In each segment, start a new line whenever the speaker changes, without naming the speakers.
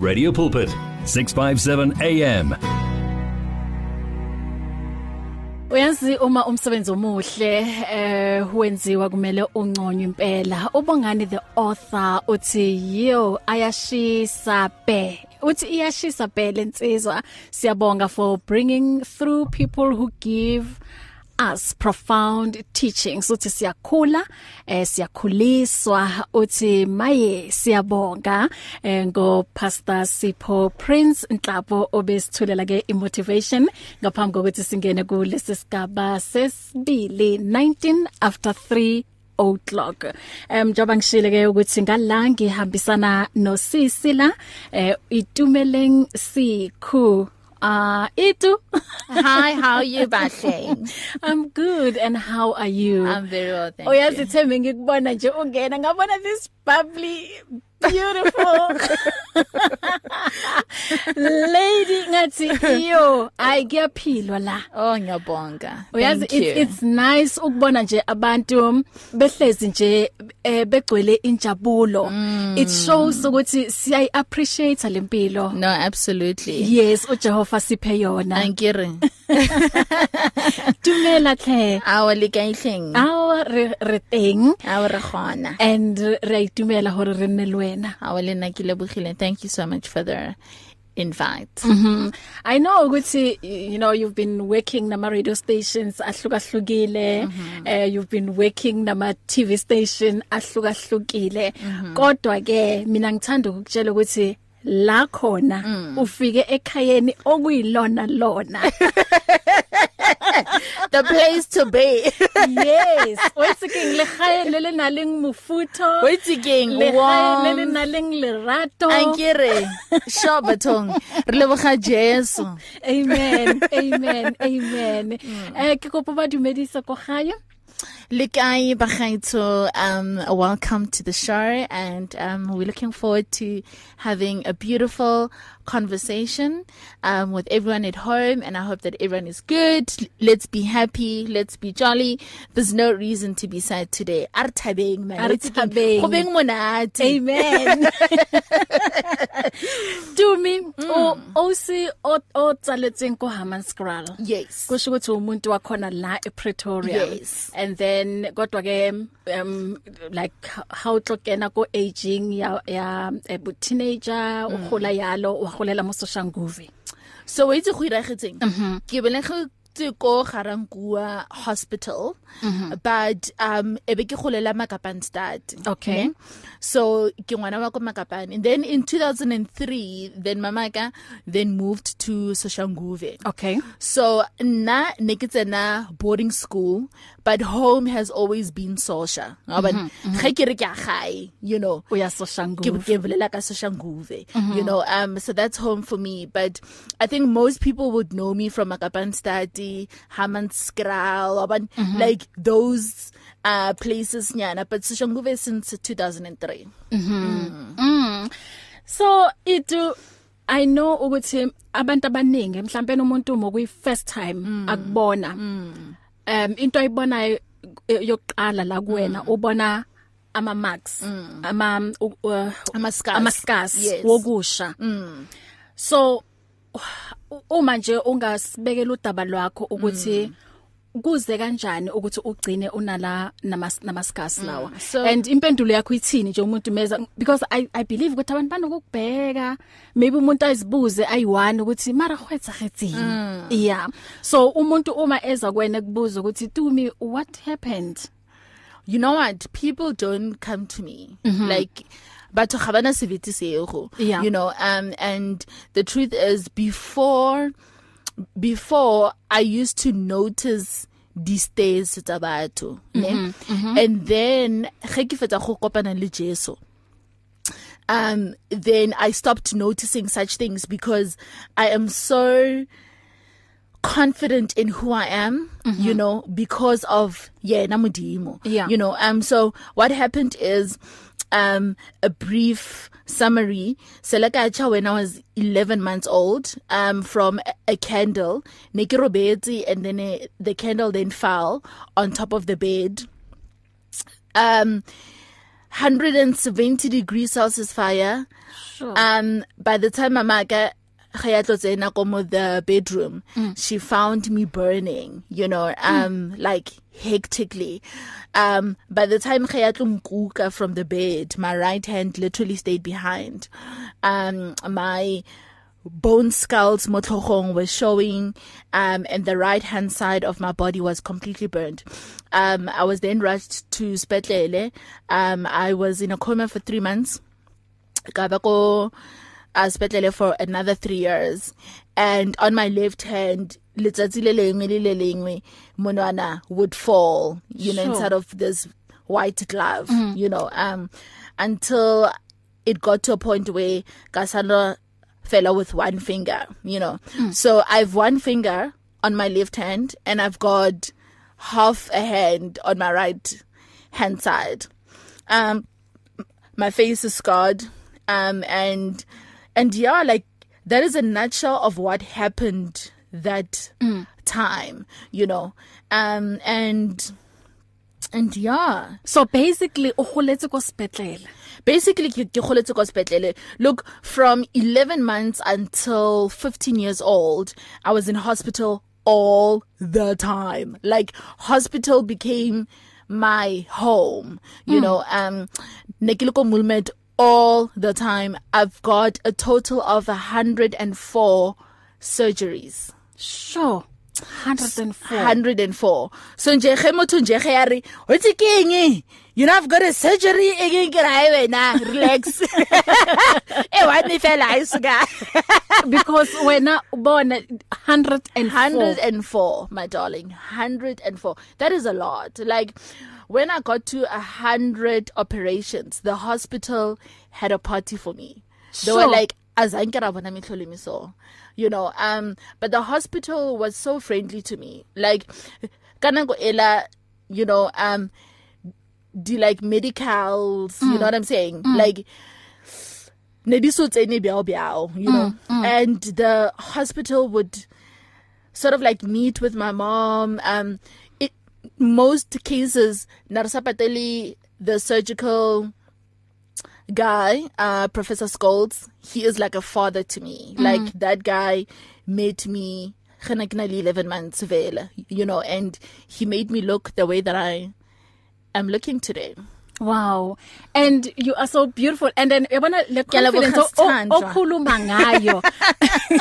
Radio Pulpit 657 AM
Uyazi uma umsebenzi omuhle eh wenziwa kumele unconywe impela. Ubongani the author uthi yo ayashisa be. Uthi iyashisa be lensizwa siyabonga for bringing through people who give us profound teachings. Uthi siyakhula eh siyakhuliswa. Uthi maye siyabonga eh ngo pastor Sipho Prince Nhlapo obesithulela ke imotivation ngaphambi kokuthi singene kulesi sigaba sesibili 19 after 3 o'clock. Em njoba ngishile ke ukuthi ngala ngihambisana nosisi la eh itumeleng sikhu. Uh Itu.
Hi how are you Bahle
I'm good and how are you?
I'm very well thank
Uyazi thembe ngikubona nje ungena ngabona this bubbly beautiful. Lady ngathi yo ay kuyaphilwa la.
Oh ngiyabonga.
Uyazi it's it's nice ukubona nje abantu behlezi nje eh, begcwele injabulo.
Mm.
it shows ukuthi siya appreciate lempilo
No absolutely.
Yes uJehova siphe yona.
Ankere
tumela hle
Awa le kaileng
awa re re teng.
Awa re gona
and re itumela hore re nne le wena.
Awa le nna ke lebogile. Thank you so much for the invite.
Mhm. I know ukuthi you know you've been working nama radio stations ahlukahlukile. Eh you've been working nama TV station ahlukahlukile. Kodwa ke mina ngithanda ukukutshela ukuthi la khona ufike ekhayeni okuyilona lona.
The place to be.
Yes. Wetsi king le khaye le le na leng mofuto
Wait again
le khaye le le
wow
na leng lerato.
Ankere sure batong re leboga Jesu.
Amen. Amen. Amen. Eh ke kopa ba dumedisa go gae.
Likai Bagaito um welcome to the show and um we're looking forward to having a beautiful conversation um with everyone at home and I hope that everyone is good. Let's be happy. Let's be jolly. There's no reason to be sad today. Arthabeng man.
A re thabeng.
go beng monate.
Amen. Dumi o osi o o tsaletseng ko Hammanskraal
yes.
Kusho ukuthi umuntu wakhona la ePretoria.
Yes.
and then kodwa ke um like how tlokena ko aging ya ya ebu teenager o gola yalo wa golela mo Soshanguve
so wait go iragetseng ke belege ko Garankuwa hospital. Mm -hmm. but um ebe ke golela Makapanstad
Okay.
ne? so ke ngwana wa ko Makapan and then in 2003 then mamaka then moved to Soshanguve.
Okay.
So na ne ke tsena boarding school but home has always been Sosha. Ngoba ge ke re ke a gae you know.
O ya
ke
Soshanguve.
Ke bolela ka Soshanguve mm -hmm. you know. Um so that's home for me. But i think most people would know me from Makapanstadi Hammanskraal or mm -hmm. like those uh places nyana but Soshanguve since 2003
Mm. So itu I know ukuthi abantu abaningi mhlawumbe umuntu uma kuyi first time akubona. Um into ayibonayo eh, yokuqala la kuwena ubona ama marks ama u- uh,
ama scars
ama scars
yes.
wokusha. So u- uma nje ungasibekela udaba lwakho ukuthi kuze kanjani ukuthi ugcine unala nama nama scars lawa
So-
and impendulo yakho ithini nje umuntu meza? Because i i believe ukuthi abantu banokubheka maybe umuntu azibuze ayi1 ukuthi mara khwetsa khetsini yeah. So umuntu uma eza kwena kubuza ukuthi tumi what happened?
You know what? People don't come to me. Mm -hmm. like batho ga bana sebete sego
Yeah.
you know um and the truth is before before i used to notice these days tsa batho ne and then ge ke fetsa go kopana le Jesu um then i stopped noticing such things because i am so confident in who I am mm -hmm. you know because of yena modimo
Yeah.
you know um so what happened is um a brief summary selakacha when I was 11 months old um from a, a candle ne ke robetse and then uh, the candle then fell on top of the bed um 170 degrees Celsius fire.
Sure.
Um by the time mamaka ge ya tlotse na ko mo the bedroom mm. she found me burning you know um mm. like hectically. Um by the time ge ya tlomkuka from the bed my right hand literally stayed behind. Um my bone skulls motlhogong was showing um and the right hand side of my body was completely burned. Um i was then rushed to spetlele. Um i was in a coma for 3 months. Ka ba ko aspetlele for another 3 years and on my left hand letsatsi le lengwe le le lengwe monwana would fall you know sure. inside of this white glove mm. you know um until it got to a point where kasana fella with one finger you know mm. so i've one finger on my left hand and i've got half a hand on my right hand side um my face is scarred um and and yeah like that is a nutshell of what happened that mm. time you know. Um and and yeah.
So basically o goletse ko spetlele
basically ke goletse ko spetlele look from 11 months until 15 years old i was in hospital all the time. Like hospital became my home you mm. know. Um nekiloko mulmet all the time. I've got a total of 104 surgeries.
Sure. 104
104 so nje ge motho nje ge ya re o tse keng you know i've got a surgery again ke ra wena? Relax. E wa ni fela isuka
because wena ubona 104
104 my darling. 104 that is a lot. Like when i got to a 100 operations the hospital had a party for me they sure. were like azanke ra bona mihlolo miso you know um but the hospital was so friendly to me like kana go ela you know um do like medicals mm. you know what i'm saying mm. like ne di so tsene biao biao you know mm. Mm. and the hospital would sort of like meet with my mom um most cases narsapateli the surgical guy uh professor Skolds he is like a father to me mm. like that guy made me gena ke na le 11 months vele you know and he made me look the way that I am looking today
Wow. And you are so beautiful. And then yabona le confidence okhuluma ngayo.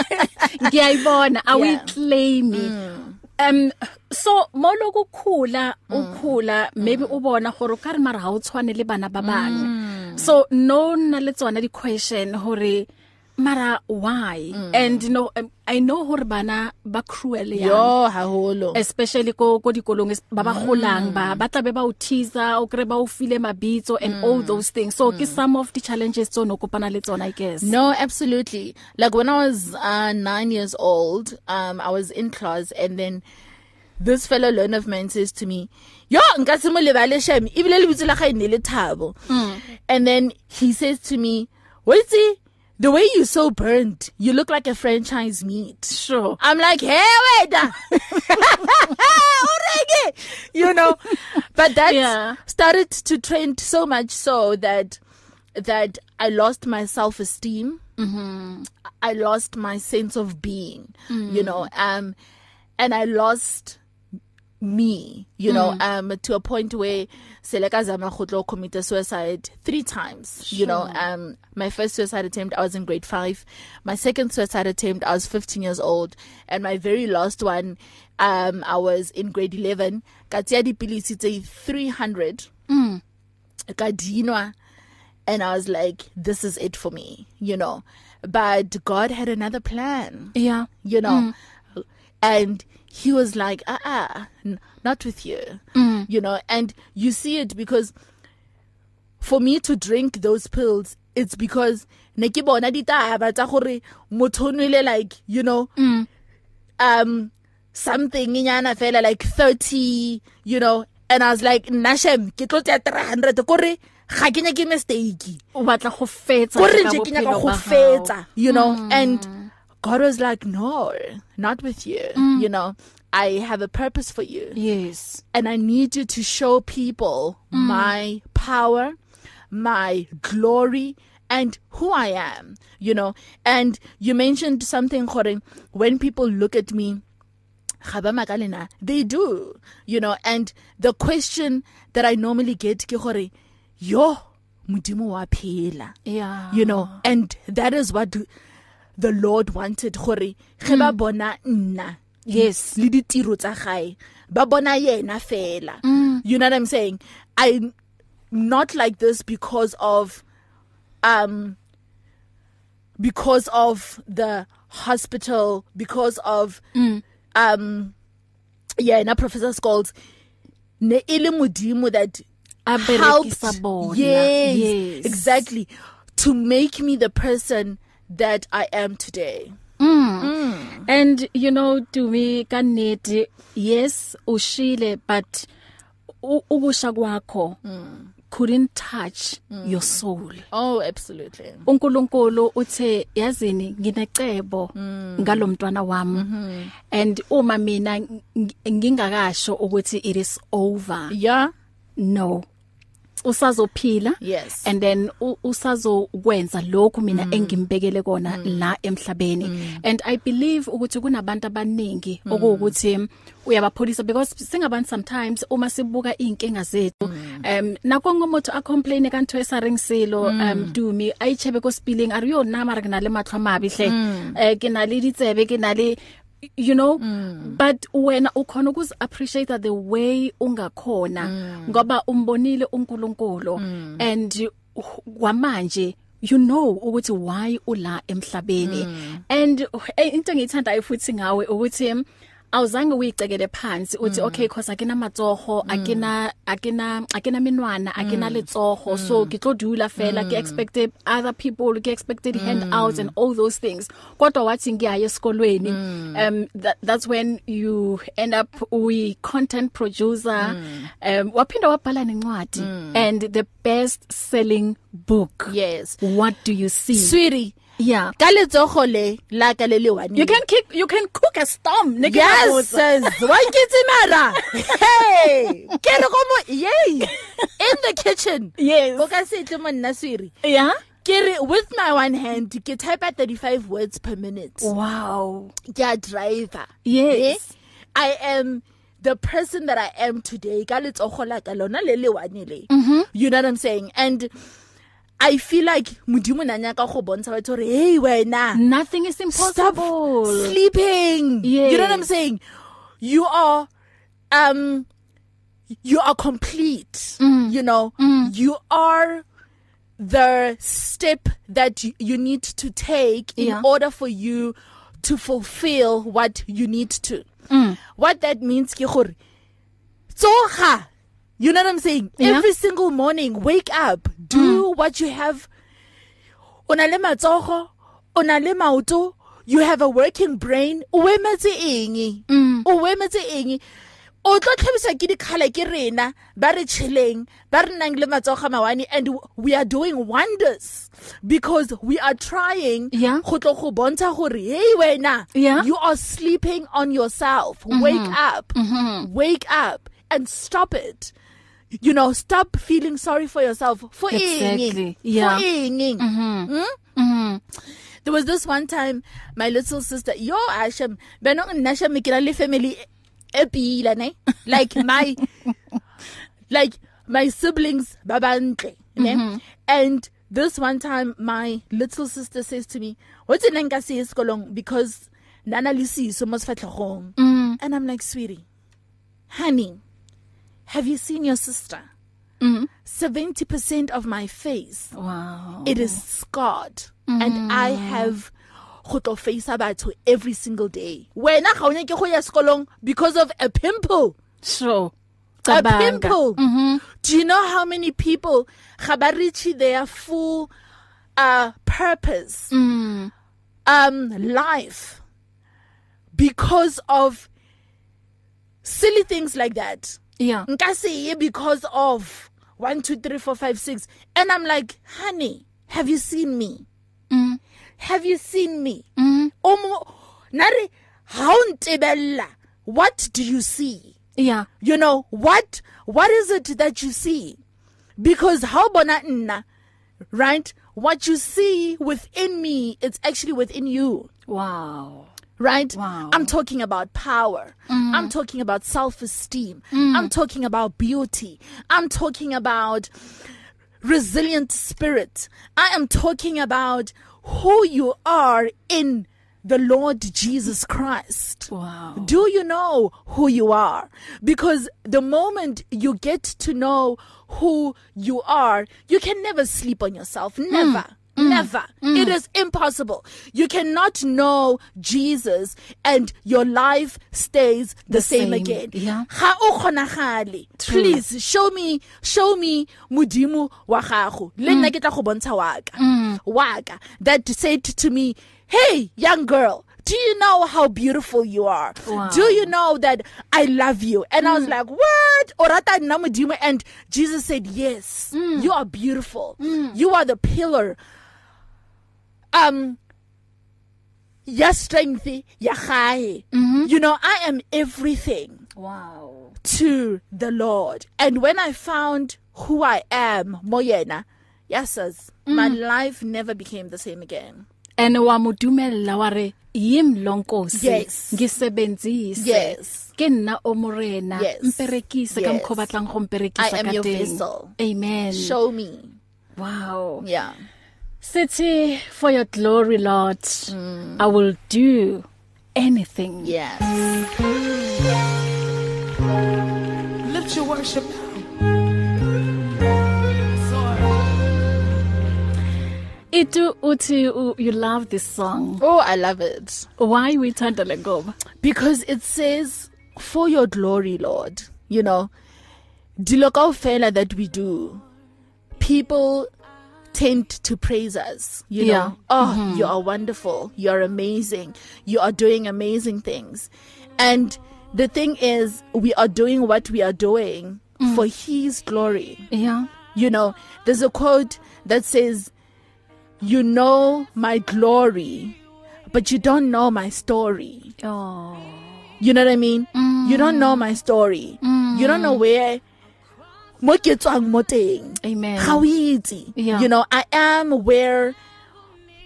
Ngiyayibona. Mm. Um so molo kukhula ukhula maybe ubona gore ka re mara ha o tshwane le bana ba bang. Mm. So no na le tsona di question hore mara why? Mm. and you know um, i know hore bana ba cruel ya
yo haholo.
Especially ko ko dikolong ba ba golang ba ba tla be ba o teaser o kre ba o file mabitso and mm. all those things. So mm. ke some of the challenges tsone kopana le tsona i guess.
No absolutely. Like when i was uh 9 years old um i was in class and then this fellow learner of mine says to me yo nka se mo lebale shame. Ibile le bitse la ga ine le thabo. Mm. and then he says to me what's it the way you so burnt you look like a franchise meat.
Sure.
I'm like hey wait you know? But that yeah. started to trend so much so that that i lost my self esteem
mhm
i lost my sense of being mm. you know um and i lost me you mm. know um to a point where seleka zama khotlo commit suicide 3 times sure. you know um my first suicide attempt I was in grade 5 my second suicide attempt I was 15 years old. And my very last one um I was in grade 11 ka tsia dipilisi tse 300
mm.
ka dinwa. And I was like this is it for me you know. But God had another plan.
Yeah.
You know. Mm. and he was like ah ah n- not with you
mm.
you know and you see it because for me to drink those pills it's because ne ke bona ditaba tsa gore motho nwele like you know
mm.
um something nyana fela like 30 you know and i was like nashem ke tlo tya 300 kore ga ke nya ke mistake
o batla go fetsa
kore nje ke nya go fetsa you know mm. and God was like no not with you mm. you know. I have a purpose for you.
Yes.
And I need you to show people mm. my power my glory and who I am you know. And you mentioned something gore when people look at me gaba makalena they do you know. And the question that I normally get ke gore yo modimo wa phela
yeah.
you know. And that is what the lord wanted gore ge ba bona nna
Yes.
le ditiro tsa gae ba bona yena fela
Mm.
you know what i'm saying i'm not like this because of um because of the hospital because of
Mm.
um yeah na professor Scholes ne ile modimo that
A berekisa
helped
bona.
yes,
Yes.
exactly to make me the person that I am today.
And you know to me kaneti yes ushile but u- ukusha kwakho couldn't touch your soul.
oh absolutely.
uNkulunkulu uthe yazini nginecebo ngalomntwana wami. And uma mina ng- ngingakasho ukuthi it is over.
Yeah.
No. Usazophila
Yes.
and then usazokwenza lokhu mina engimbekele kona la emhlabeni. And i believe ukuthi kunabantu abaningi okuwukuthi uyabapholisa because singabantu sometimes uma sibuka inkinga zethu um nako ngomoto a complain kanto esaring silo um dumi ayichebe ko spilling are yo na mara kana le matlho mabi hle eh ke na le ditsebe ke na le you know mm. but wena ukhona ukuzi appreciate the way ungakhona mm. ngoba umbonile uNkulunkulu mm. and kwamanje you know ukuthi why ula emhlabeni mm. and eh, into engiyithandayo futhi ngawe ukuthi awuzange uyicekele phansi uthi okay cause akena matsoho akena akena akena minwana akena letsoho. So ke tlo dula fela ke expected other people ke expected handouts and all those things. Kodwa wathi ngiyaye esikolweni um that, that's when you end up we content producer. Um waphinda wabhala nencwadi and the best selling book.
Yes.
What do you see?
Sweetie
yeah.
Ka letsogo le la ka le le one.
You can kick you can cook a storm ke
yes wa kitsimara hey ke re go mo yay. In the kitchen.
Yes.
go ka se tle monna sweetie
yeah.
Ke re with my one hand ke type at 35 words per minute.
Wow.
Ke a driver.
Yes.
Eh? i am the person that i am today. Ka letsogo la ka lona le le one le. You know what i'm saying? And i feel like modimo nanya ka go bontsha batho re hey wena
nothing is
stop
impossible
sleeping
Yes.
you know what i'm saying you are um you are complete mm. you know mm. you are the step that you, you need to take in
Yeah.
order for you to fulfill what you need to mm. what that means ke gore tsoga you know what i'm saying
Yeah.
every single morning wake up do mm. what you have ona le matsogo ona le maoto you have a working brain o emetse eng o emetse eng o tlo tlhabisa ke dikhala ke rena ba re tshileng ba re nang le matsogo mawane and we are doing wonders because we are trying
Yeah.
go tlo go bontsha gore hey wena you are sleeping on yourself mm -hmm. wake up mm -hmm. wake up and stop it you know stop feeling sorry for yourself for
Exactly.
eng
Yeah.
for eng mm?
mhm
there was this one time my little sister yo asham beno nna shame ke na le family e pila ne like my like my siblings babantle ne mm -hmm. and this one time my little sister says to me what's in nka se sekolong because nana le siso mo sefatlhogong
Mm.
and i'm like sweetie honey have you seen your sister?
Mhm.
70% of my face
wow.
it is scarred. Mm. and i have go tlo face batho every single day. Wena ga o nyake go ya sekolong because of a pimple.
Sure.
A pimple.
Mhm
do you know how many people ga ba reach their full uh purpose
mm.
um life because of silly things like that?
Yeah.
Nka se ye because of 1 2 3 4 5 6 and i'm like honey have you seen me?
Mm.
Have you seen me?
Mm.
O mo nare ha o ntebella what do you see?
Yeah.
You know what what is it that you see? Because how bona nna right? What you see within me it's actually within you.
Wow.
Right
Wow.
i'm talking about power mm. i'm talking about self-esteem mm. i'm talking about beauty i'm talking about resilient spirit i am talking about who you are in the Lord Jesus Christ.
Wow.
Do you know who you are? Because the moment you get to know who you are, you can never sleep on yourself. Never. Mm. Never. Mm. It is impossible. You cannot know Jesus and your life stays the,
The
same,
same,
again.
yeah.
Ha o kgonagale. Please show me show me modimo wa gago. Le nna ke tla go bontsha wa ka. Wa ka that said to me, "Hey, young girl, do you know how beautiful you are?
Wow.
Do you know that I love you?" And I was like, "What?" Orata nna modimo and Jesus said, "Yes. You are beautiful. You are the pillar um ya strength ya gae you know i am everything
wow.
to the lord. And when i found who i am moyena yes sis, my life never became the same again.
And wa modumella wa re yim lonkosi
Yes.
ngisebenzise
Yes.
ke nna o morena
Yes.
mperekise ka
Yes.
mkho batlang go
I
mperekisa
am
ka
your
teng.
vessel.
amen.
Show me.
Wow.
Yeah.
City for your glory Lord. Mm. I will do anything.
Yes.
Lift your worship
itu uthi u- you love this song?
Oh i love it.
Why we thanda le ngoma
because it says for your glory lord. You know dilo kaofela that we do. People tend to praise us you
Yeah.
know oh mm-hmm. you are wonderful you're amazing you are doing amazing things and the thing is we are doing what we are doing mm. for his glory
yeah
you know there's a quote that says you know my glory but you don't know my story
oh
You know what I mean? Mm. You don't know my story. Mm. You don't know where mo ke tswang mo teng.
Amen.
Ga o itse.
Yeah.
You know, I am where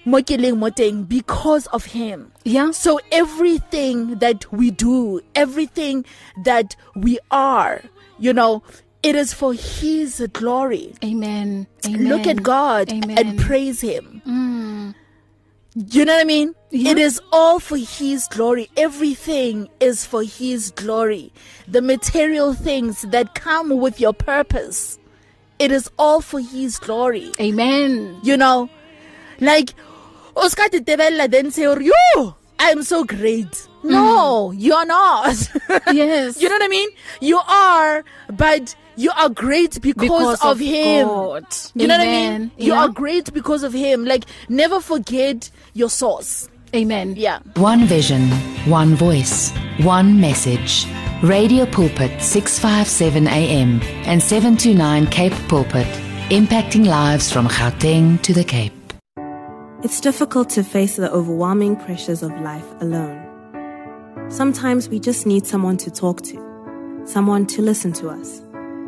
mo ke leng mo teng because of him.
yeah
So everything that we do, everything that we are, you know, it is for his glory.
amen amen
Look at God
amen
and praise him.
mm.
You know what I mean?
Yeah.
It is all for His glory. Everything is for His glory. The material things that come with your purpose, it is all for His glory.
amen
You know, like, Oscar Tebella then say, "You, I'm so great." No, you're not.
yes
you know what I mean? You are, but you are great because,
because
of, Him.
God.
You know what I
Amen.
mean? You
yeah.
are great because of him. Like never forget your source.
amen
Yeah.
One vision, one voice, one message. Radio Pulpit 657 AM and 729 Cape Pulpit, impacting lives from Gauteng to the Cape.
It's difficult to face the overwhelming pressures of life alone. Sometimes we just need someone to talk to, someone to listen to us.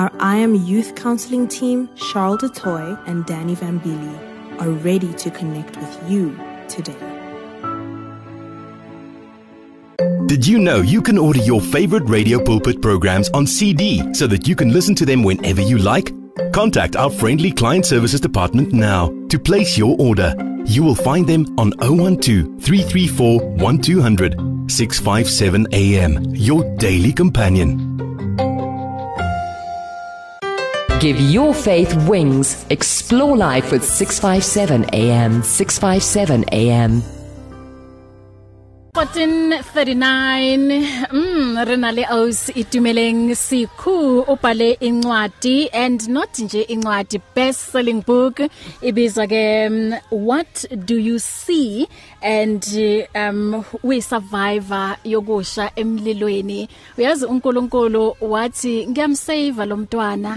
Our I Am Youth Counseling team, Charles DeToy and Danny Vambili, are ready to connect with you today.
Did you know you can order your favorite Radio Pulpit programs on CD so that you can listen to them whenever you like? Contact our friendly client services department now to place your order. You will find them on 012 334 1200 657 AM, your daily companion.
Give your faith wings. Explore life with 657 AM. 657 AM.
1439 mm rena le aus itumeleng sikhu ubhale incwadi and not nje incwadi best selling book. Ibizwa ke um, what do you see? And um we survivor yokusha emlilweni. Uyazi uNkulunkulu wathi ngiyamsave lo mntwana.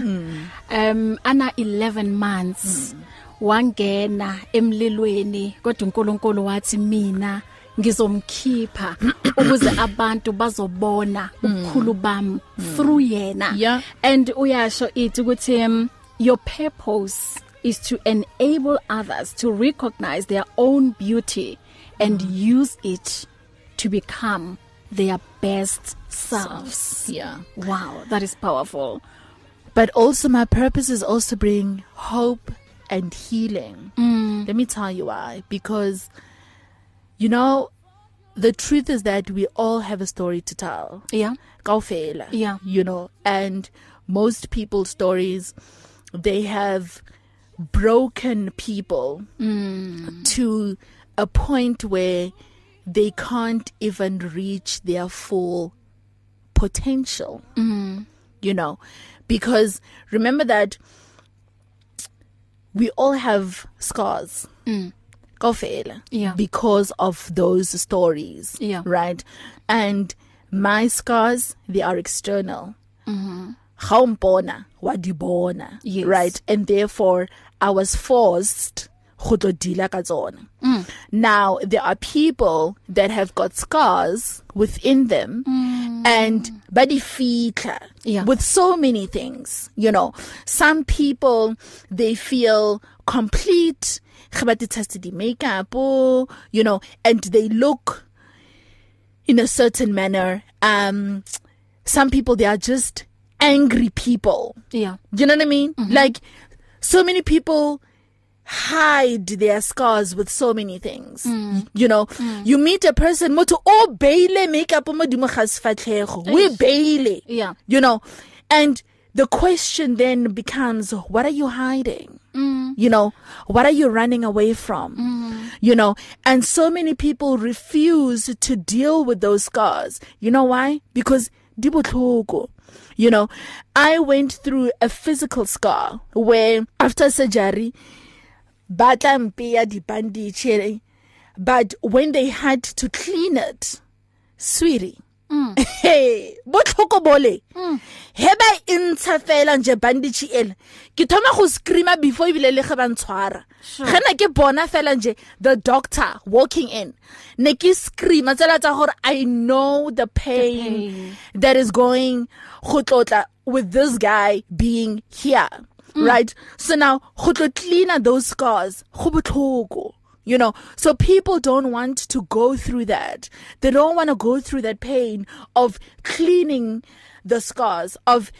Um ana 11 months. Wangena emlilweni kodwa uNkulunkulu wathi mina ngizomkhipha ukuze abantu bazobona ukukhulu bami through yena
Yeah.
and uyasho ithi ukuthi um, your purpose is to enable others to recognize their own beauty and use it to become their best selves
Yeah.
wow that is powerful
But also my purpose is also bring hope and healing. Mm. Let me tell you why. Because you know the truth is that we all have a story to tell.
yeah
Kaufela.
Yeah.
You know, and most people's stories they have broken people mm. to a point where they can't even reach their full potential. Mm. You know, because remember that we all have scars. Mm. Kaufela.
Yeah.
Because of those stories.
Yeah.
Right? And my scars, they are external. Mhm. Gaumpona, wadibona.
Yes.
Right? And therefore I was forced go tlo deala ka tsona.
Mm.
Now there are people that have got scars within them mm. and ba di fitla
Yeah.
with so many things you know some people they feel complete ba di test di makeup oh, you know and they look in a certain manner um some people they are just angry people
yeah
do you know what I mean? Mm-hmm. Like so many people hide their scars with so many things. Mm. You know, mm. you meet a person motho o beile makeup mo dimo ga sefatlhego. We beile.
Yeah.
You know, and the question then becomes what are you hiding? Mm. You know, what are you running away from? Mm. You know, and so many people refuse to deal with those scars. You know why? Because di botlhoko. You know, I went through a physical scar where after surgery, batla mpeya di bandage, eh, but when they had to clean it, sweetie. Mm. Hey, botlhoko bole. Mm. Heba intsha fela nje bandage ele. Ke thoma go screama before ibile le ge ba ntshwara. Gena ke bona fela nje the doctor walking in. Ne ke screama tsela tsa gore I know the pain,
The pain.
that is going go tlotla with this guy being here. Mm. Right? So now go tlo cleaner those scars. Go botlhoko. You know, so people don't want to go through that. They don't want to go through that pain of cleaning the scars, of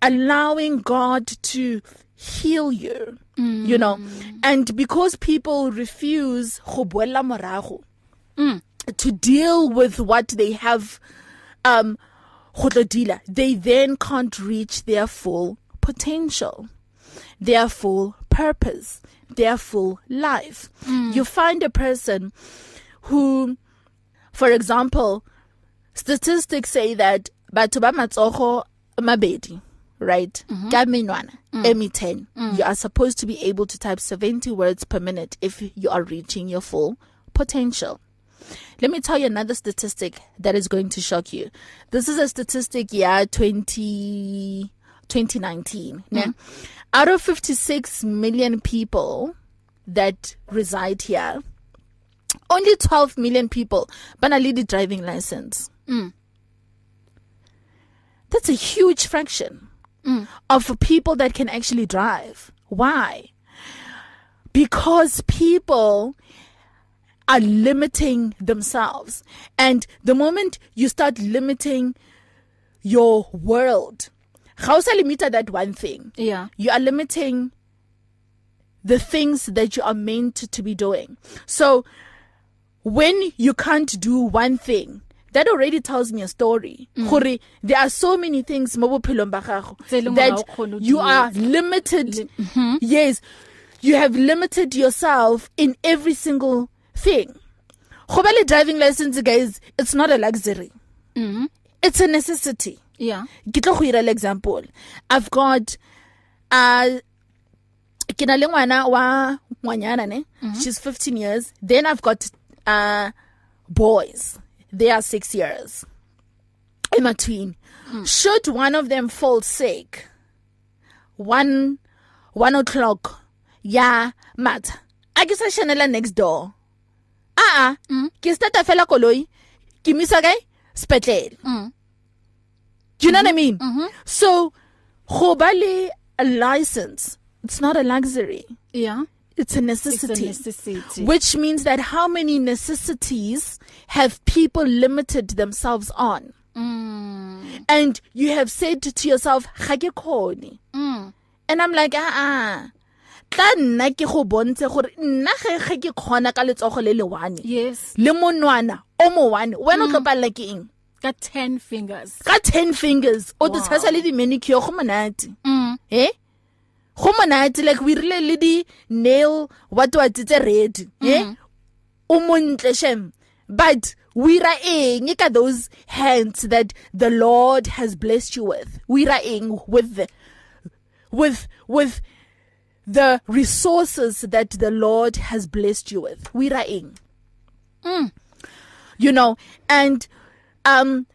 allowing God to heal you. Mm. You know, and because people refuse go boela morago to deal with what they have um go deala, they then can't reach their full potential their full purpose their full life. Mm. you find a person who for example statistics say that batho ba matsogo mabedi right? Ka menwana emi 10 you are supposed to be able to type 70 words per minute if you are reaching your full potential. Let me tell you another statistic that is going to shock you. This is a statistic yeah 20 2019. Mm. Out of 56 million people that reside here, only 12 million people bana le driving license.
Mm.
That's a huge fraction mm. of people that can actually drive. Why? Because people are limiting themselves. And the moment you start limiting your world, how sa limita that one thing?
yeah
You are limiting the things that you are meant to be doing. So when you can't do one thing, that already tells me a story. Mm. There are so many things mo bophelong ba gago
e gore o
that you are limited.
Li- mhm.
Yes, you have limited yourself in every single thing. go ba le driving license guys it's not a luxury
Mhm.
it's a necessity
Yeah.
ke tlo go ira example. I've got uh ke na le ngwana wa ngwanyana ne. She's 15 years. Then i've got uh boys. They are 6 years. In between. Should one of them fall sick 1 1 o'clock ya matha a ke sa shanela next door. A a ke starta fela koloi. Ke misa kae? Spetlele Do you know what I mean? Mm-hmm. So, go ba le a license, it's not a luxury.
Yeah.
It's a
It's a
necessity.
necessity.
Which means that how many necessities have people limited themselves on?
Mm.
And you have said to yourself, "Ga ke khone."
Mm.
And I'm like, "Ah ah." Tla nna ke go bontshe gore nna ge ge ke khona ka letsogo le le one.
Yes.
Le monwana o mo one. Wena o tlo palla ke eng?
Got 10 fingers.
Ka 10 fingers. O tshasa le di manicure go monate.
Mm.
eh go monate like we rile le di nail what what tse red. Eh o montle shem. But we ra eng? Ka those hands that the lord has blessed you with. We ra eng with the, with with the resources that the lord has blessed you with? We ra eng? You know and um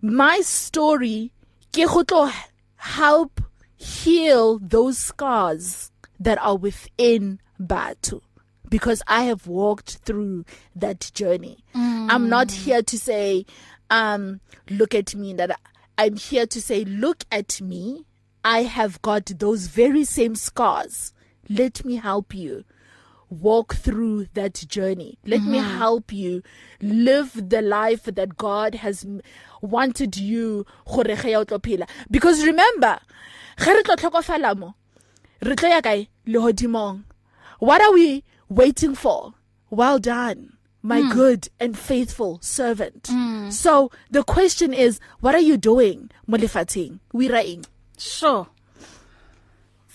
my story ke go tlo help heal those scars that are within battle because I have walked through that journey. Mm. I'm not here to say um look at me that I'm here to say look at me. I have got those very same scars. Let me help you walk through that journey. Let mm-hmm. me help you live the life that God has wanted you gore ge ya o tlo phela. Because remember, ge re tlo tlhokofala mo, re tlo ya kae lehodimong. What are we waiting for? Well done. My mm. good and faithful servant. Mm. So the question is, what are you doing, Molifating? Wiraing.
Sure.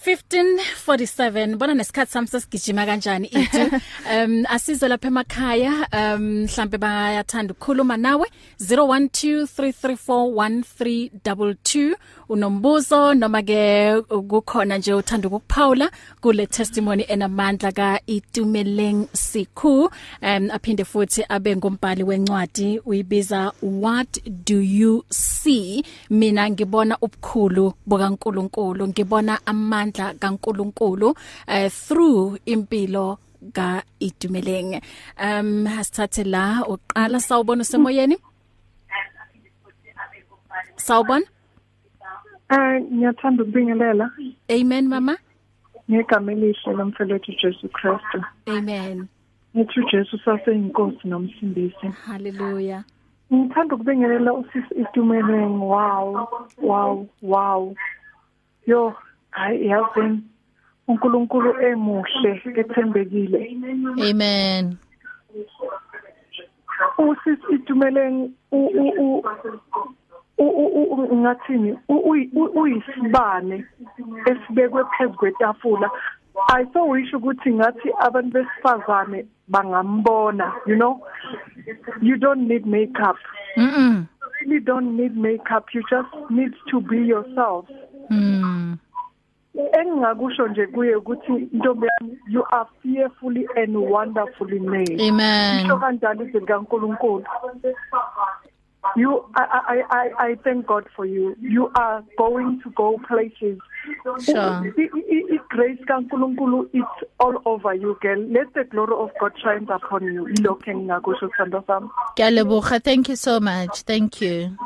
1547 bona nesikhathi sami sesigijima kanjani ithi um asizwe lapha emakhaya um mhlambe bayathanda ukukhuluma nawe. 0123341322 unombuzo noma ke kukhona nje uthanda ukuphawula kule testimony enamandla ka Itumeleng Sikhu. Um aphinde futhi abe ngombhali wencwadi uyibiza what do you see? Mina ngibona ubukhulu bukaNkuluNkulu ngibona amandla amandla kaNkuluNkulu uh, through impilo ka Itumeleng um asithathe la uqala sawubona semoyeni Sawubona
Eh ngiyathanda ukubingelela
Amen mama
ngegama elihle lomfelethi Jesu Kristu.
Amen
Ngithi uJesu saseyinkosi nomsindisi.
Hallelujah
Ngithanda ukubingelela usisi Itumeleng. Wow, wow, wow. Yo, hayi yazi uNkulunkulu emuhle ethembekile.
Amen.
Usisi Itumeleng u u ngathini uyisibane esibekwe phezulu kwetafula I so wish ukuthi ngathi abantu besifazane bangambona you know you don't need makeup
Mhm.
you really don't need makeup you just need to be yourself
Mm.
Engingakusho nje kuye ukuthi ntombi yami you are fearfully and wonderfully made
Amen.
isho kanjalo izwi likaNkuluNkulu you I, I I I thank God for you you are going to go places
Sure.
I- grace kaNkuluNkulu it's all over you girl let the glory of God shine upon you ilokho engingakusho sithando sami
Kyaleboga, thank you so much. Thank you.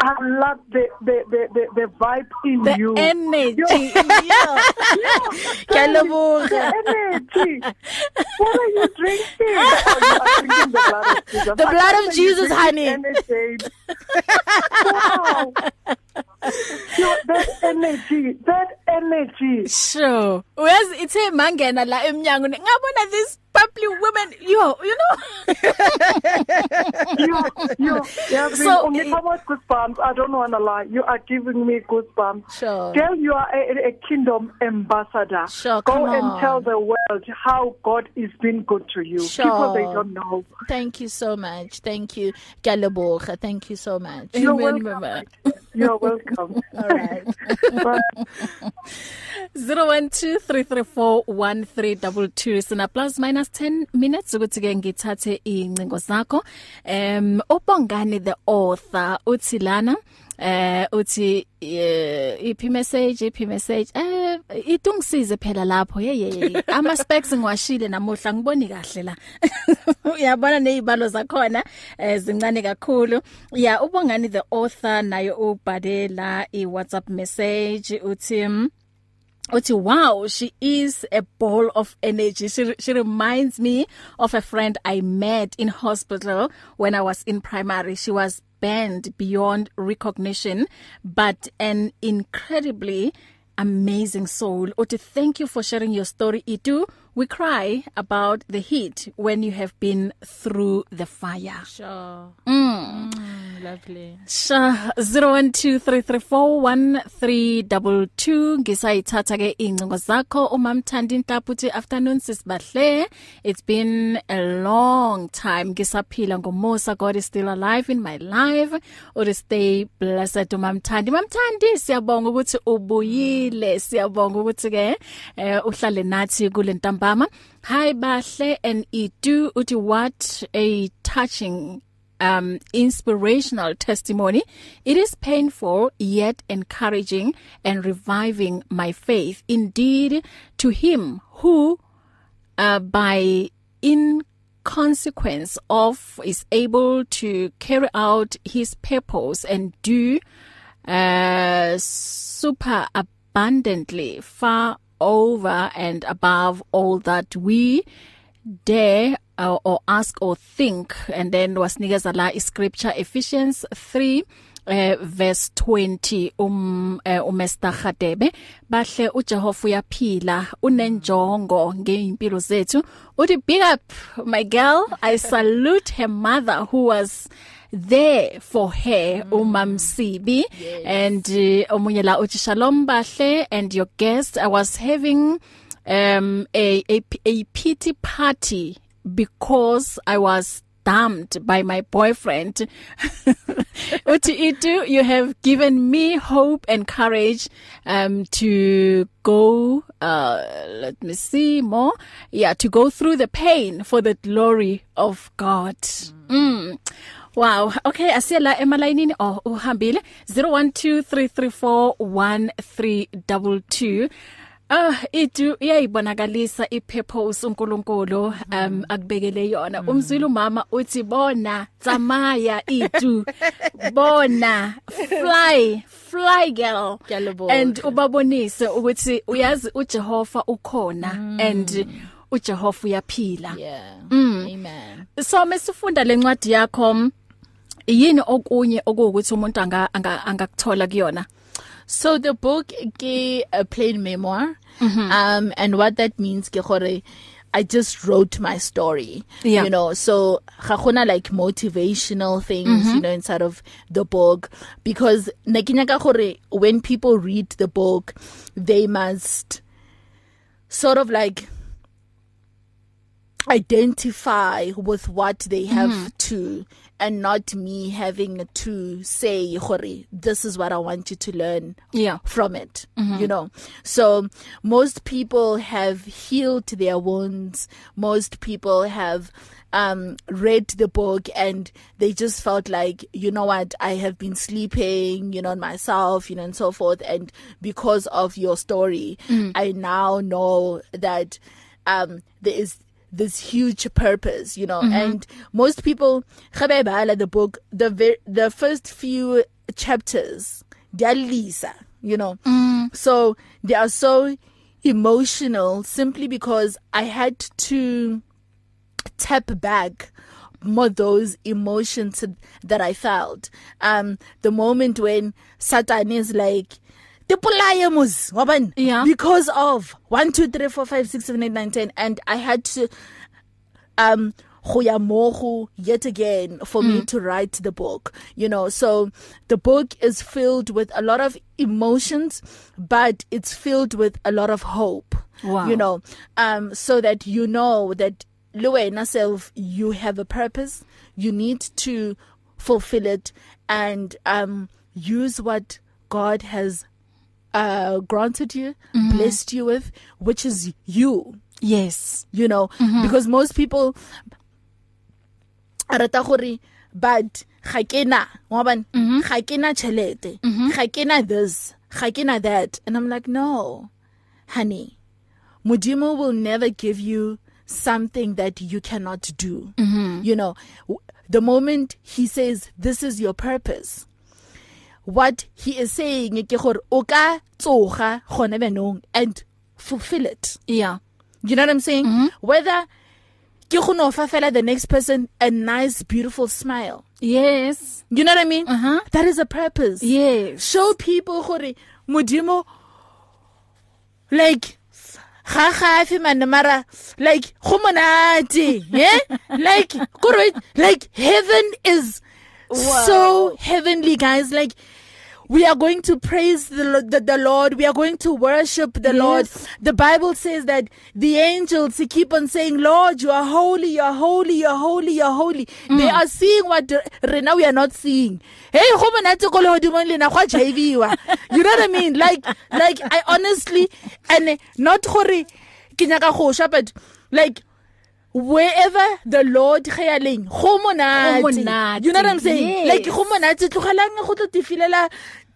I love the the the the, the vibe in
the
you
energy
Kyaleboga.
The energy. What are you drinking? Oh, you are drinking the blood of Jesus.
The blood of Jesus, honey.
wow. You that energy that energy
sure uyazi ithe mangena la emnyango ngabona this bubbly women yo you know
you you yeah
So,
ngithoba goosebumps i don't want to lie you are giving me goosebumps
Sure.
girl you are a, a kingdom ambassador
Sure,
go and
on.
tell the world how god is been good to you
Sure.
people they don't know
Thank you so much. Thank you. Galaboga. Thank you so much.
you're welcome. you're welcome
All right.
Bye.
0123341322 sina plus minus 10 minutes ukuthi ke ngithathe incingo zakho em ubongani the author uthi lana eh uthi eh, iphi message iphi message eh itungisize phela lapho. Ye ye ama specs ngiwashile namuhla ngiboni kahle la. Uyabona nezibalo zakhona eh, zincane kakhulu. Ya ubongani the author nayo ubhale la i WhatsApp message uthi uthi wow she is a ball of energy. She she reminds me of a friend i met in hospital when i was in primary. She was banned beyond recognition but an incredibly amazing soul uthi thank you for sharing your story itu we cry about the heat when you have been through the fire
Sure.
mm.
Mm, lovely.
Sha 0123341322 ngisayithatha ke incingo zakho. Uma mthanda inhlapho uthi afternoon sisibahle. It's been a long time. Ngisaphila ngomusa God is still alive in my life. Or stay blessed uma mthandi. Mamthandi siyabonga ukuthi ubuyile. Siyabonga ukuthi ke eh, uhlale nathi kule ntambama. Hi bahle and itu uthi what a touching um inspirational testimony. It is painful yet encouraging and reviving my faith. Indeed to him who uh, by in consequence of is able to carry out his purpose and do uh super abundantly far over and above all that we dare uh, or ask or think and then wasinikeza la iscripture Ephesians 3 eh verse 20 um uh, uMr Khadebe. Bahle uJehova uyaphila unenjongo ngeimpilo zethu. Uthi big up my girl. I salute her mother who was there for her mm. umamsibi yes. and uh, omunye la uthi shalom bahle and your guest. I was having um a a, a pity party because i was dumped by my boyfriend. Uthi itu you have given me hope and courage um to go uh let me see more. Yeah to go through the pain for the glory of god. Mm. Wow. Okay asiyela emalayinini oh uhambile. 0123341322 Ah itu iyayibonakalisa ipurpose uNkulunkulu um akubekele yona umzwile umama uthi bona tsamaya itu bona fly fly girl
Ngiyalibonga.
and ubabonise ukuthi uyazi uJehova ukhona mm. and uJehova uyaphila
Yeah.
Mm.
Amen.
so mesifunda lencwadi yakho yini okunye okuwukuthi umuntu anga anga- angakuthola kuyona
So the book ke a plain memoir.
Mhm.
Mm-hmm. Um and what that means ke gore I just wrote my story.
Yeah.
You know, so ga gona like motivational things,
Mhm.
you know, inside of the book because nakinya ka gore when people read the book, they must sort of like identify with what they have mm. to and not me having to say gore this is what I want you to learn
Yeah.
from it
Mhm.
you know so most people have healed their wounds most people have um read the book and they just felt like you know what I have been sleeping you know on myself you know and so forth and because of your story
Mm.
I now know that um there is this huge purpose you know
Mhm.
mm-hmm. and most people khabebala the book the ver- the first few chapters dialisa you know
Mm.
so they are so emotional simply because I had to tap back more those emotions that I felt um the moment when Satan is like tipulaye mos wabani
Yeah.
because of 1 2 3 4 5 6 7 8 9 10 and I had to um go ya mogo yet again for mm. me to write the book you know so the book is filled with a lot of emotions but it's filled with a lot of hope
Wow.
you know um so that you know that Luwena self you have a purpose you need to fulfill it and um use what God has uh granted you mm -hmm. blessed you with which is you
yes
you know mm -hmm. because most people a rata gore but ga kena wa ban ga kena chelete ga kena this ga kena that and i'm like no honey modimo will never give you something that you cannot do
mm -hmm.
you know the moment he says this is your purpose what he is saying ke gore o ka tsoga gone benong and fulfill it.
Yeah.
You know what i'm saying? Mm -hmm. whether ke go no fa fela the next person a nice beautiful smile.
Yes.
You know what i mean?
Uh -huh.
that is a purpose.
Yes.
Show people gore modimo like ga gafe man mara like go monate eh like correct like heaven is wow. so heavenly guys. Like we are going to praise the, the, the Lord. We are going to worship the yes. Lord. The Bible says that the angels keep on saying, Lord, you are holy, you are holy, you are holy, you are holy. Mm. They are seeing what now we are not seeing. Hey, you know what I mean? Like, like I honestly, and not hore, but like, wherever the lord ge ya leng go monate you know what i'm saying
yes.
like go monate tlogelang go tlo tifilela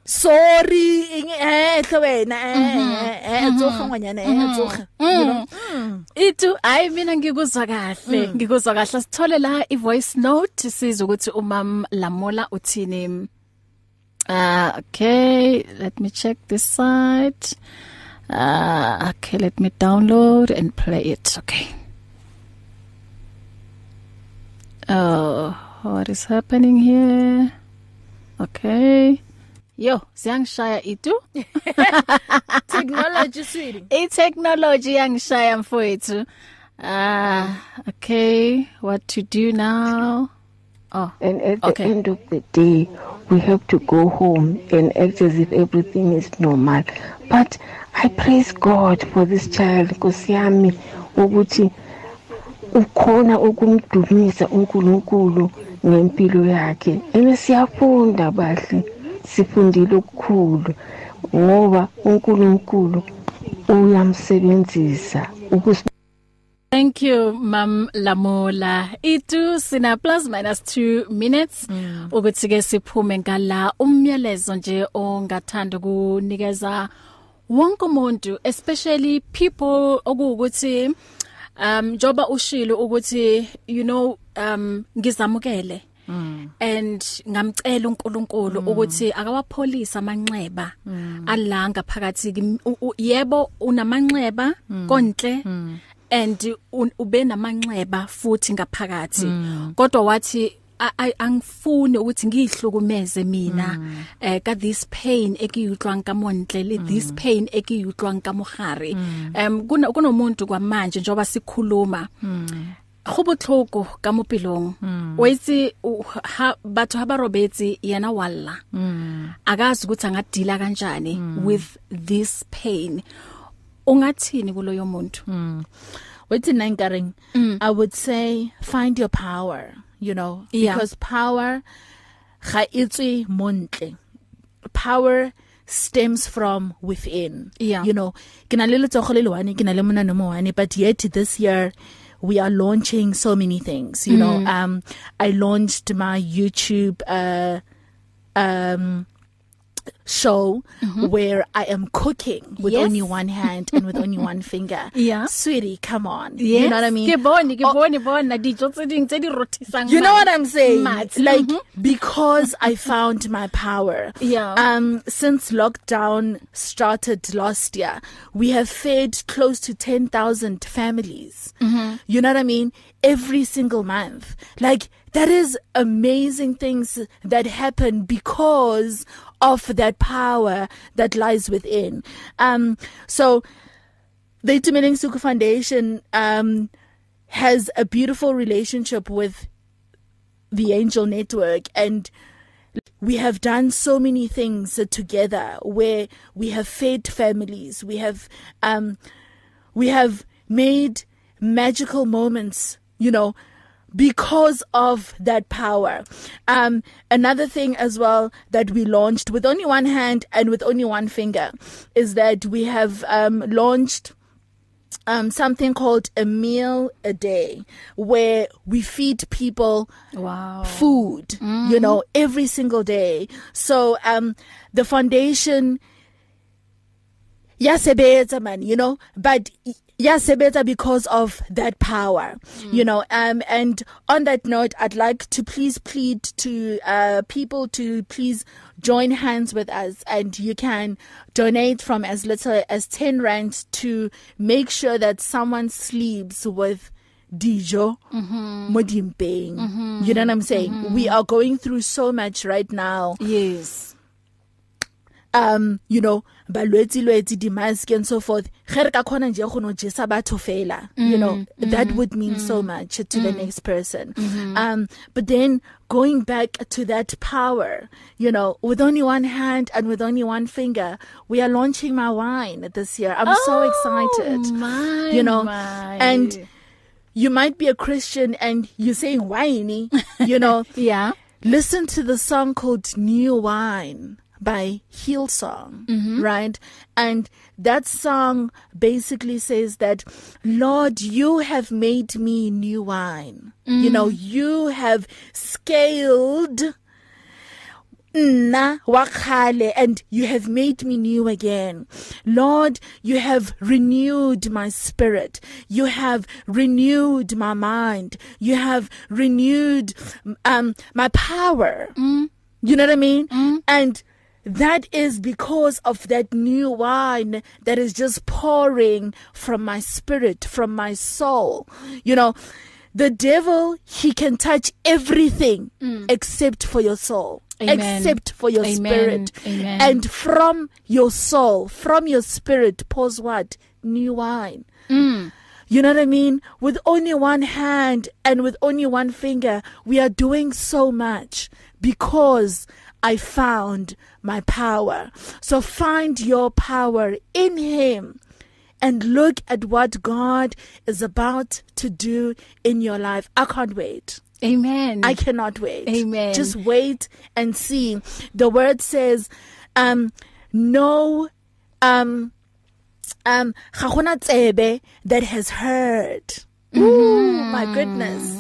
sorry eng eh tle wena eh tsoga ngwanyana eh tsoga you know
itu hayi mina ngikuzwa kahle ngikuzwa kahle sithole la i voice note siza ukuthi umam Lamola uthini. Uh okay let me check this side. Uh okay let me download and play it okay. Oh, what is happening here? Okay. Yo, siyangishaya itu.
Technology sweetie.
I technology yangishaya mfowethu. Ah, uh, okay. What to do now? Oh.
And at
okay.
the end of the day, we have to go home and act as if everything is normal. But I praise God for this child Nkosi yami ukuthi ukhona ukumdumisa uNkulunkulu ngempilo yakhe ene siyafunda bahle sifundile ukukhulu ngoba uNkulunkulu uyamsebenzisa ukus
Thank you Mam Lamola. Itu sina plus minus 2 minutes mm. ukuthi ke siphume ngala umyalezo nje ongathanda kunikeza wonke umuntu especially people okuwukuthi um njoba ushilo ukuthi you know um ngizamukele. And ngamcela uNkulunkulu mm. ukuthi akawapholisa amanxeba mm. alanga phakathi yebo unamanxeba mm. konhle and ube namanxeba futhi ngaphakathi kodwa wathi angifuni ukuthi ngihlukumeze mina eh ka this pain ekiyutlwang ka montle le this pain ekiyutlwang ka mogare kuna kunomuntu kwamanje njoba sikhuluma. Go botlhoko ka mo pelong mm. o itse ha batho ha ba robetse yena walla mm. akazi ukuthi angadila kanjani mm. with this pain ungathini kuloyo muntu
mm. wethi nankaring mm. i would say find your power you know
yeah.
because power ga itswe montle power stems from within
yeah.
you know ke na le letsogo le lewane ke na le monano mo wane but yet this year we are launching so many things you mm. know um i launched my youtube uh um show mm-hmm. where I am cooking with
Yes.
only one hand and with only one finger.
Yeah.
Sweetie, come on.
Yes.
You know what I mean?
Ke bone, ke bone bona dijo tse ding tse di rothisang.
You know what I'm saying?
Mad.
Like
Mhm.
because I found my power.
Yeah.
Um since lockdown started last year, we have fed close to 10,000 families.
Mhm.
You know what I mean? Every single month. Like that is amazing things that happen because of that power that lies within. Um so the Itumeleng Suku Foundation um has a beautiful relationship with the Angel Network and we have done so many things together where we have fed families we have um we have made magical moments you know because of that power. Um another thing as well that we launched with only one hand and with only one finger is that we have um launched um something called a meal a day where we feed people
wow.
food mm-hmm. you know every single day. So um the foundation yasebenza man you know but yasebenza because of that power mm. you know um and on that note i'd like to please plead to uh people to please join hands with us and you can donate from as little as 10 rand to make sure that someone sleeps with dijo
Mhm.
mo dimpeng
Mhm.
you know what i'm saying
Mhm.
we are going through so much right now
yes
um you know balwetsi lwetsi di mask and so forth ge re ka khona nje go no jesa batho fela you know
Mm,
that
mm,
would mean so
mm,
much to the
mm.
next person
Mhm.
um but then going back to that power you know with only one hand and with only one finger we are launching my wine this year i'm so excited
Oh, my,
you know
my.
and you might be a christian and you're saying wine you know
yeah
listen to the song called New Wine by Hillsong,
Mhm.
right? And that song basically says that, Lord, you have made me new wine. You
Mm.
know, you have scaled nna wa khale and you have made me new again lord you have renewed my spirit you have renewed my mind you have renewed um my power
mm.
you know what i mean mm. and that is because of that new wine that is just pouring from my spirit from my soul you know the devil he can touch everything
Mm.
except for your soul
Amen.
except for your
Amen.
spirit
Amen.
and from your soul from your spirit pours what new wine
Mm.
you know what I mean? With only one hand and with only one finger, we are doing so much because I found my power. So find your power in Him and look at what God is about to do in your life. I can't wait.
Amen.
I cannot wait.
Amen.
Just wait and see. The word says, um, no, um, um, ga gona tsebe that has heard. Ooh, my goodness.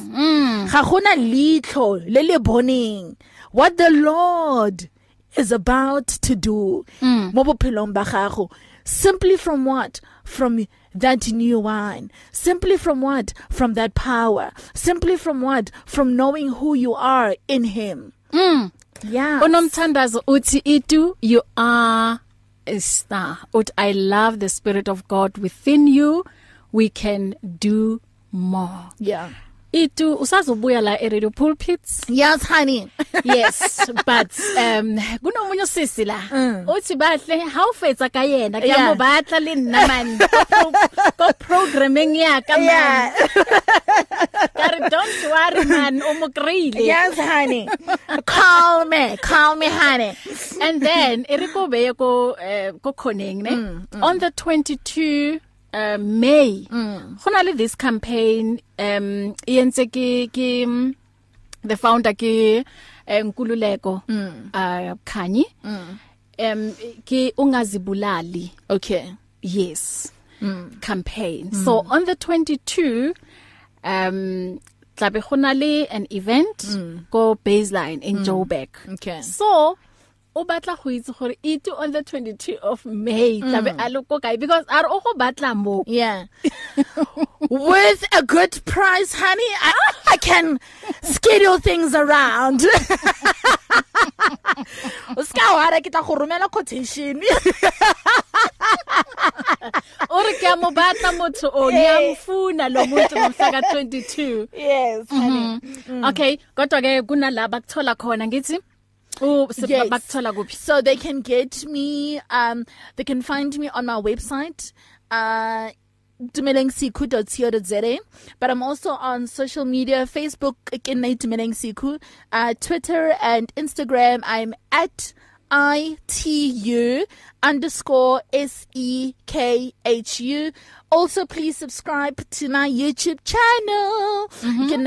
Ga gona litho le le boneng what the Lord is about to do. Mo bophelong ba gago. Simply from what? From that new wine simply from what? From that power. Simply from what? From knowing who you are in him.
Mm.
yeah
unomthandazo uthi itu you are a star. Ut i love the spirit of god within you. We can do more.
Yeah.
Itu usazobuya la e radio pulpits
yes honey.
Yes but um kunomunye usisi la. Uthi bahle how fetsa ka yena? Ke
Mm.
Mo batla le nna man ko pro- ko programming ya ka man Kare don't worry man kreile
yes honey. Call me call me honey.
And then e re ko ko eh, ko khoneng ne?
Mm,
on the 22 uh, May gona le this campaign um e entse ke ke mm, the founder ke eh, Nkululeko
Mm.
uh Khanyi um ke ungazibulali
okay
yes
Mm.
campaign
Mm.
so on the 22 um tlabe gona le an event
Mm.
go baseline in
Mm.
Joburg
okay
so o batla go itse gore it on the 22 of May tlabe a le ko kae because are o go batla mo
Yeah. With a good price, honey, I, I can schedule things around. Uska wara ke tla go romela quotation.
o re ke mo batla motho o ngiyamfuna lo muntu ngomhla ka 22
yes, honey.
okay kodwa ke kunalaba kuthola khona ngithi u
Yes.
bakuthola kuphi?
So they can get me um they can find me on my website uh dumelengsiku.co.za but I'm also on social media Facebook again dumelengsiku uh Twitter and Instagram. I'm at ITU underscore S-E-K-H-U. Also, please subscribe to my YouTube channel. Mm-hmm. Can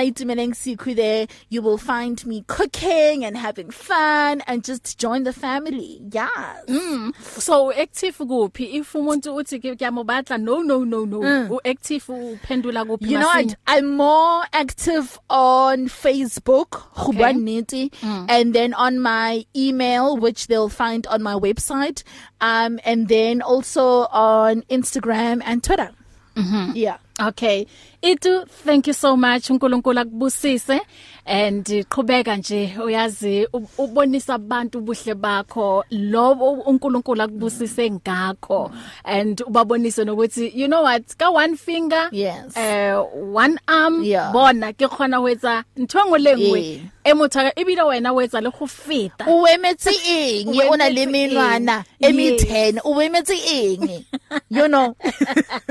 Siku there. You will find me cooking and having fun and just join the family. Yes.
Mm. so active kuphi if umuntu uthi ke kuyamobatla no no no no u active uphendula kuphi
You know what? I'm more active on Facebook,
Okay.
okay. Mm. and then on my email, which they'll find on my website, um, and then also on Instagram and Twitter. Mm-hmm. Yeah.
Okay. Itu thank you so much uNkulunkulu akubusise and qhubeka nje uyazi u- ubonisa abantu ubuhle bakho lobo uNkulunkulu akubusise ngakho and ubabonise nokuthi you know what ka one finger
Yes.
uh, one arm
Yeah.
bona ke khona wetsa nthwengo lengwe
Yeah.
e mothaka ebile wena wetsa le go feta
O emetse eng
O
o na
emetse
le menwana
eng?
e me10 o emetse eng you know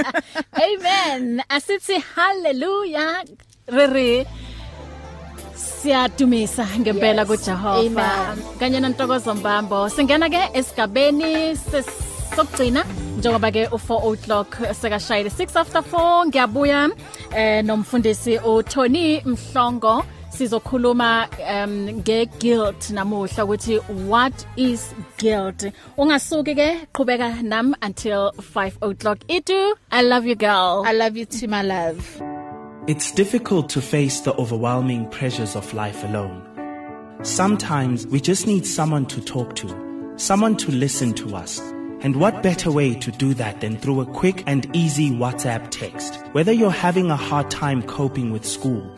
Amen. Asithi hallelujah. Re re siyadumisa ngempela
Yes.
kuJehova.
Amen.
Kanye nontokozo mbambo. Singena ke esigabeni sokugcina njengoba ke u4 o'clock sekashayile 6 after 4 ngiyabuya eh nomfundisi uTony Mhlongo sizokhuluma um ngeguilt namuhla ukuthi what is guilt ungasuki ke qhubeka nam until 5 o'clock itu i love you girl
I love you too my love
It's difficult to face the overwhelming pressures of life alone. Sometimes we just need someone to talk to, someone to listen to us. And what better way to do that than through a quick and easy WhatsApp text? Whether you're having a hard time coping with school,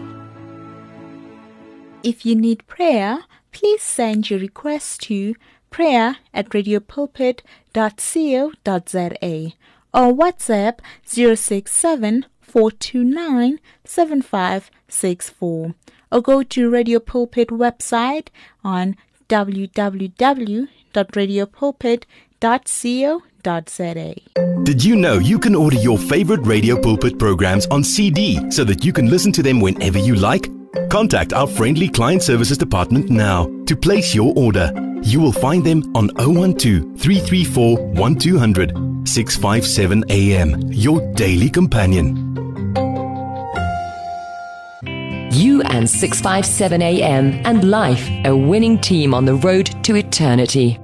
If you need prayer, please send your request to prayer at radiopulpit.co.za or WhatsApp 067 429 7564 or go to Radio Pulpit website on www.radiopulpit.co.za.
Did you know you can order your favorite Radio Pulpit programs on CD so that you can listen to them whenever you like? Contact our friendly client services department now to place your order. You will find them on 012 334 1200 657 AM, your daily companion.
You and 657 AM and life, a winning team on the road to eternity.